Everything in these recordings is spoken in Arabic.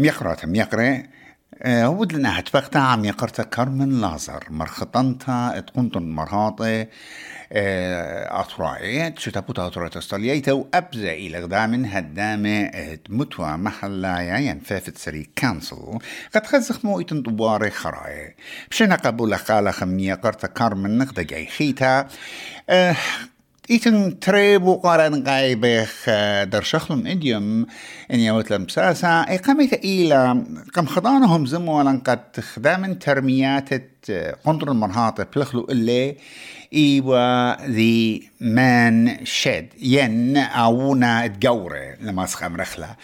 ميقرة ميقرة هود لنا هتفقتا عم يقرتا كارمن لازر مرخطنتا تقنطن مرهاطة أطرائي شو تبوتا أطرائي استراليا وأبزا إلى غدام هدامة متوى محلا ينفافت سري كانسل. قد خزخ مو إتن دواري خراي بشنا قبول قال خمية قرتا كارمن نقدا جاي خيتا إيتن تريبو قارن غايبخ در شخلم إديوم إن يوت لمساسا إقامة إيلا قم خضانهم زمولا قد خدام ترميات قنطر المنهاطة بلخلو اللي إيوا ذي مان شد. ين أونا تجورة لما سخم رخلة.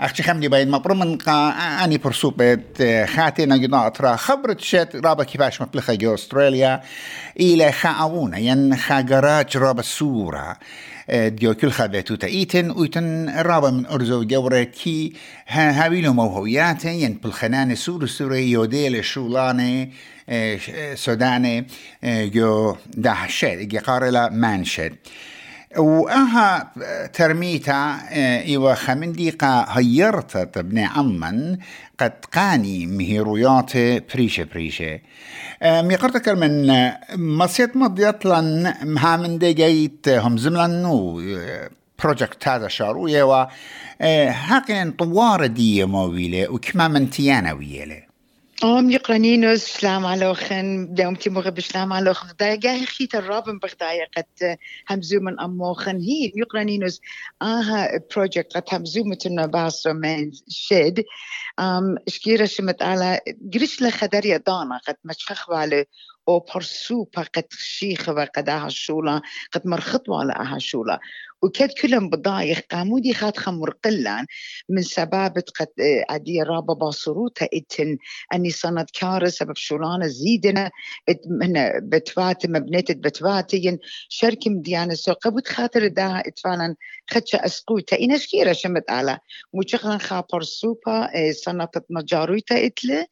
أختي خمدي باين مبرمن قا أني برسوبت خاتي نجنا أطرا خبرت شد رابا كيفاش مبلخة جو أستراليا. إلى خاونا ين خاجرات رابا سورة. ديو كل خابتو تايتن ويتن رابا من أرزو جورة كي. هاويلو موهوياتن ين بالخنان سور سوري. يوديل شولاني سوداني جو دهشت أجي قارلا مانشد وأها ترميتا إيوا خمنديقا هيرت تبني عمن قد قاني مهيرويات بريشة بريشة. ميقرت من مصيت مضيت لن مها من دي جيت هم زملن بروجكت هذا شارو يوا. هاقين طوار دي مويلة وكما من تيانا ويلة. آم يقرنينوس سلام عليكم دومتي مغ بسلام عليكم دايقا خيت الرابن بغدايا قد همزو من اموخن هي يقرنينوس آها بروجكت قد همزو متنا باسو من شد. آم شكيرا شمت على قرش لخدر يا دانا. قد مشخخ على أو برسو قد شيخ وقد أها شولا قد مرخط على أها شولا. وكاد كلهم بضايخ قامودي خات خمر قلان من سبابة قد عدي رابا باصروتا إتن أني صنت كار سبب شولانة زيدنا من بتفات مبنيت بتفاتين شركة مديانة سو قبوت خاطر داها اتفالا خدشة اسقوتا اينا شكيرا شمت على. موشخلان خابر سوبا صنت نجارويتا اتلي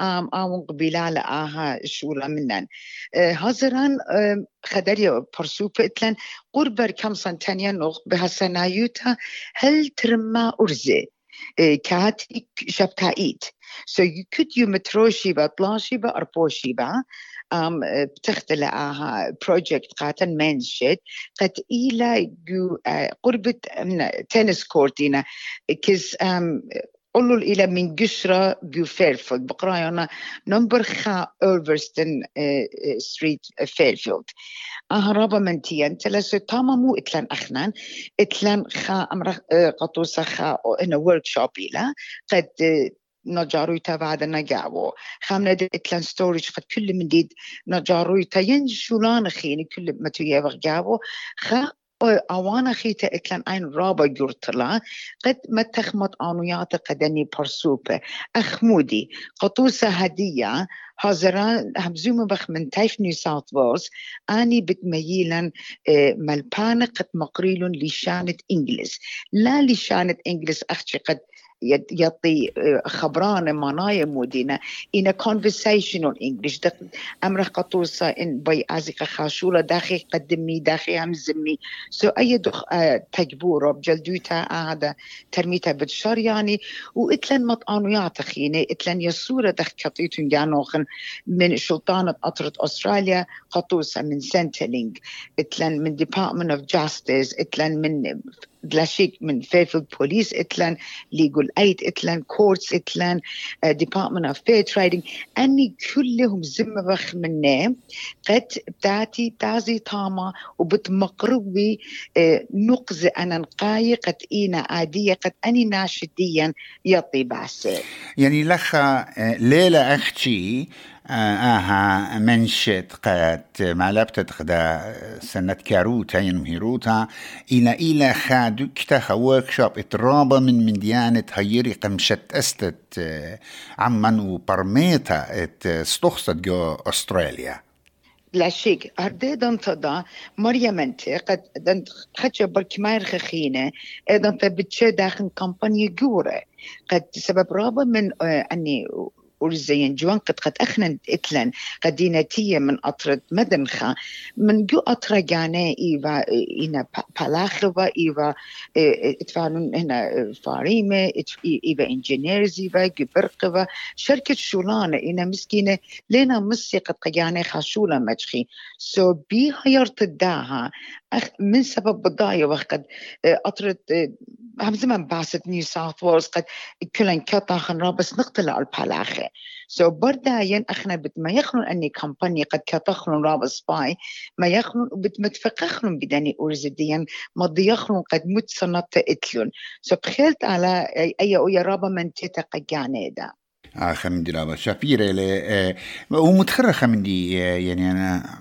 آم آم قبيلة آها شولا منن. هزران خدريا برسوبة إتلن. قربر كم سنتانيا نوغ بهسنايوتا هل ترما أرزي كاتي شبتايت so you could you طلاشي با أربوشي با um, بتختل آها بروجكت قاتن منشد قد إلى جو قربة تنس كورتينا كز um, قلوا إلى من قشرة جو فيرفيلد بقراينا نمبر خا أولفرستون ستريت فيرفيلد أهرابا من تيان. تلسو تاما مو إتلان أخنان. إتلان خا أمر قطوسة خا إن ورك شوب إلى قد نجارويتا بعد نجاوو. خامنا إتلان ستوريج قد كل من ديد نجارويتا ينشولان خيني كل ما تيا بغجاوو خا أوانا خيتا إتلان أين رابا جورتلا قد ما تخمت انويات قدني برسوبة اخمودي قطوسة هدية حاضران همزوم بخ من تايف نيو ساوث ويلز اني بتميلا ملبانة قد مقريل لشانة انجلس لا لشانة انجلس أختي قد يعطي خبران منايا مودينا in a conversational English أمر قطوسة إن بي أزيق خاشولة داخي قدمي داخي همزمي سو أي دخ تجبورة بجلدوتا هذا ترميتا بتشار يعني وإتلن مطانويات خيني إتلن يسورة دخ كطيتون جانوخن من سلطانة أطرة أستراليا قطوسة من سنتلينج إتلن من Department of Justice إتلن من دلاشيك من فيفيلد بوليس إتلان ليجل ايد إتلان كورتس إتلان ديبارتمنت اوف فير تريدنج أني كلهم زم بخ منه قد بتاتي تازي تاما وبتمقربي نقز أنا نقاي قد إينا عادية قد أني ناشديا يطي بعسل يعني لخا ليلة أختي آها منشت قد معلبت قد سنة كاروتا ينمهيروتا إلى إلى خادو كتا ورك شوب اترابا من من ديانة هيري قمشت أستت عمان وبرميتا إت استخصت جو أستراليا. لا شيك هردي دان تدا مريم أنت قد دان خدش بركماير خخينة أيضا بتشي داخل كمبانيا جورة. قد سبب رابا من أني أرزين جوان قد قد أخنا إتلن قدينتية من أطرد مدنخا من جو أطرا جانا إيوا إنا بالاخوا إيوا إتفانون هنا فاريمة إيوا إنجينيرز إيوا جبرقوا شركة شولانة إنا مسكينة. لنا مصي قد قيانة خاشولة مجخي. سو بي هيرت الداها من سبب بضايا وقد أطرد هم زمان باسد نيو ساوث وولز قد كلن كطاخن رابس نقتل البالاخي سو so برداين إخنا بت ما يخلون أني كمباني قد كتخلون رابس باي ما يخلون بت متفقخلون بدني اورزديا ما ضيخلون قد مت سنت إتلون. سو so بخيلت على أي أو رابا من تيتا قجاني دا. آخر من دي رابا شابيرة لي ومتخرخة من دي يعني أنا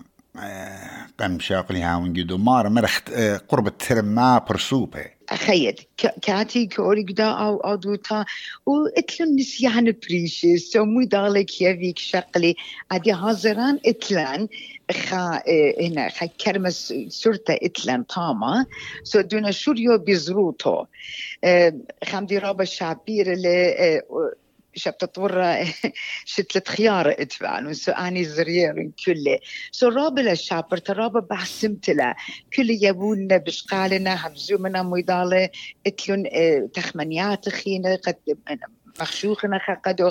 قم شاقلي هاون جدو. مار مرخت قرب الترما برسوبة. أخيد كاتي كوري قدا أو أدوتا وإتلن نسيان بريشي سو مو دالك يفيك شقلي أدي هازران إتلن. خا هنا خا كرمس سورتا إتلن طاما سو دونا شوريو بزروتو خمدي رابا شابير اللي شفت تطور شتلت خيار اتفعل سو اني زرير كله. سو رابل الشابر ترابا بحسمت له كل يبون بشقالنا همزومنا ميدالة اتلون تخمنيات خينا قد مخشوخنا قد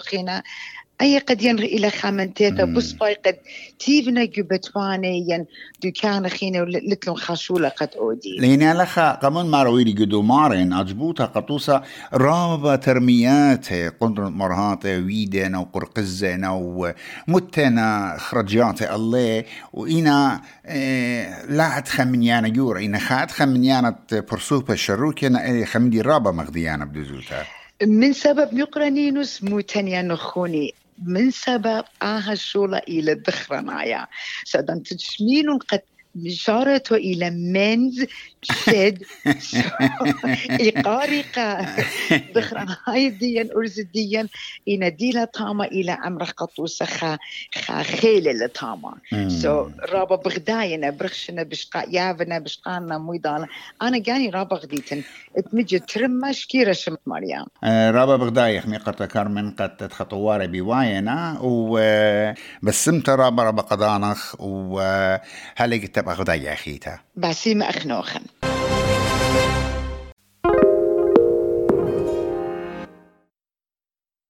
أي قد ينغي إلى خامنتيتا بصباي قد تيفنا جبتواني ين دكان خينا لتلون خاشولة قد أودي. لين لخا قمن مارويلي قدو مارين أجبوتا قطوسا رابا ترميات قندر مرهات ويدنا وقرقزنا ومتنا خرجات الله وإنا آه لا تخمنيانا جور إنا خات خمنيانا برسوبة الشروكينا خمدي رابا مغديانا بدزوتا من سبب يقرنينوس موتنيا نخوني. من سبب آها الشولة إلى الدخرنايا سادان تشمين قد إشارته إلى منز شد إقارقة ذخرا هاي ديا أرز ديا إن ديلا تاما إلى أمر قطوسة خا خا خيلة لتاما سو رابا بغداينا برخشنا بشقا يافنا بشقانا مويدالا أنا جاني رابا غديتن. اتمجي ترمى شكيرة شمت مريم. رابا بغداي خمي قد كارمن قد تخطواري بواينا وبسمت رابا رابا قدانخ وهلي تبقى غداي أخيتا باسيم أخنوخن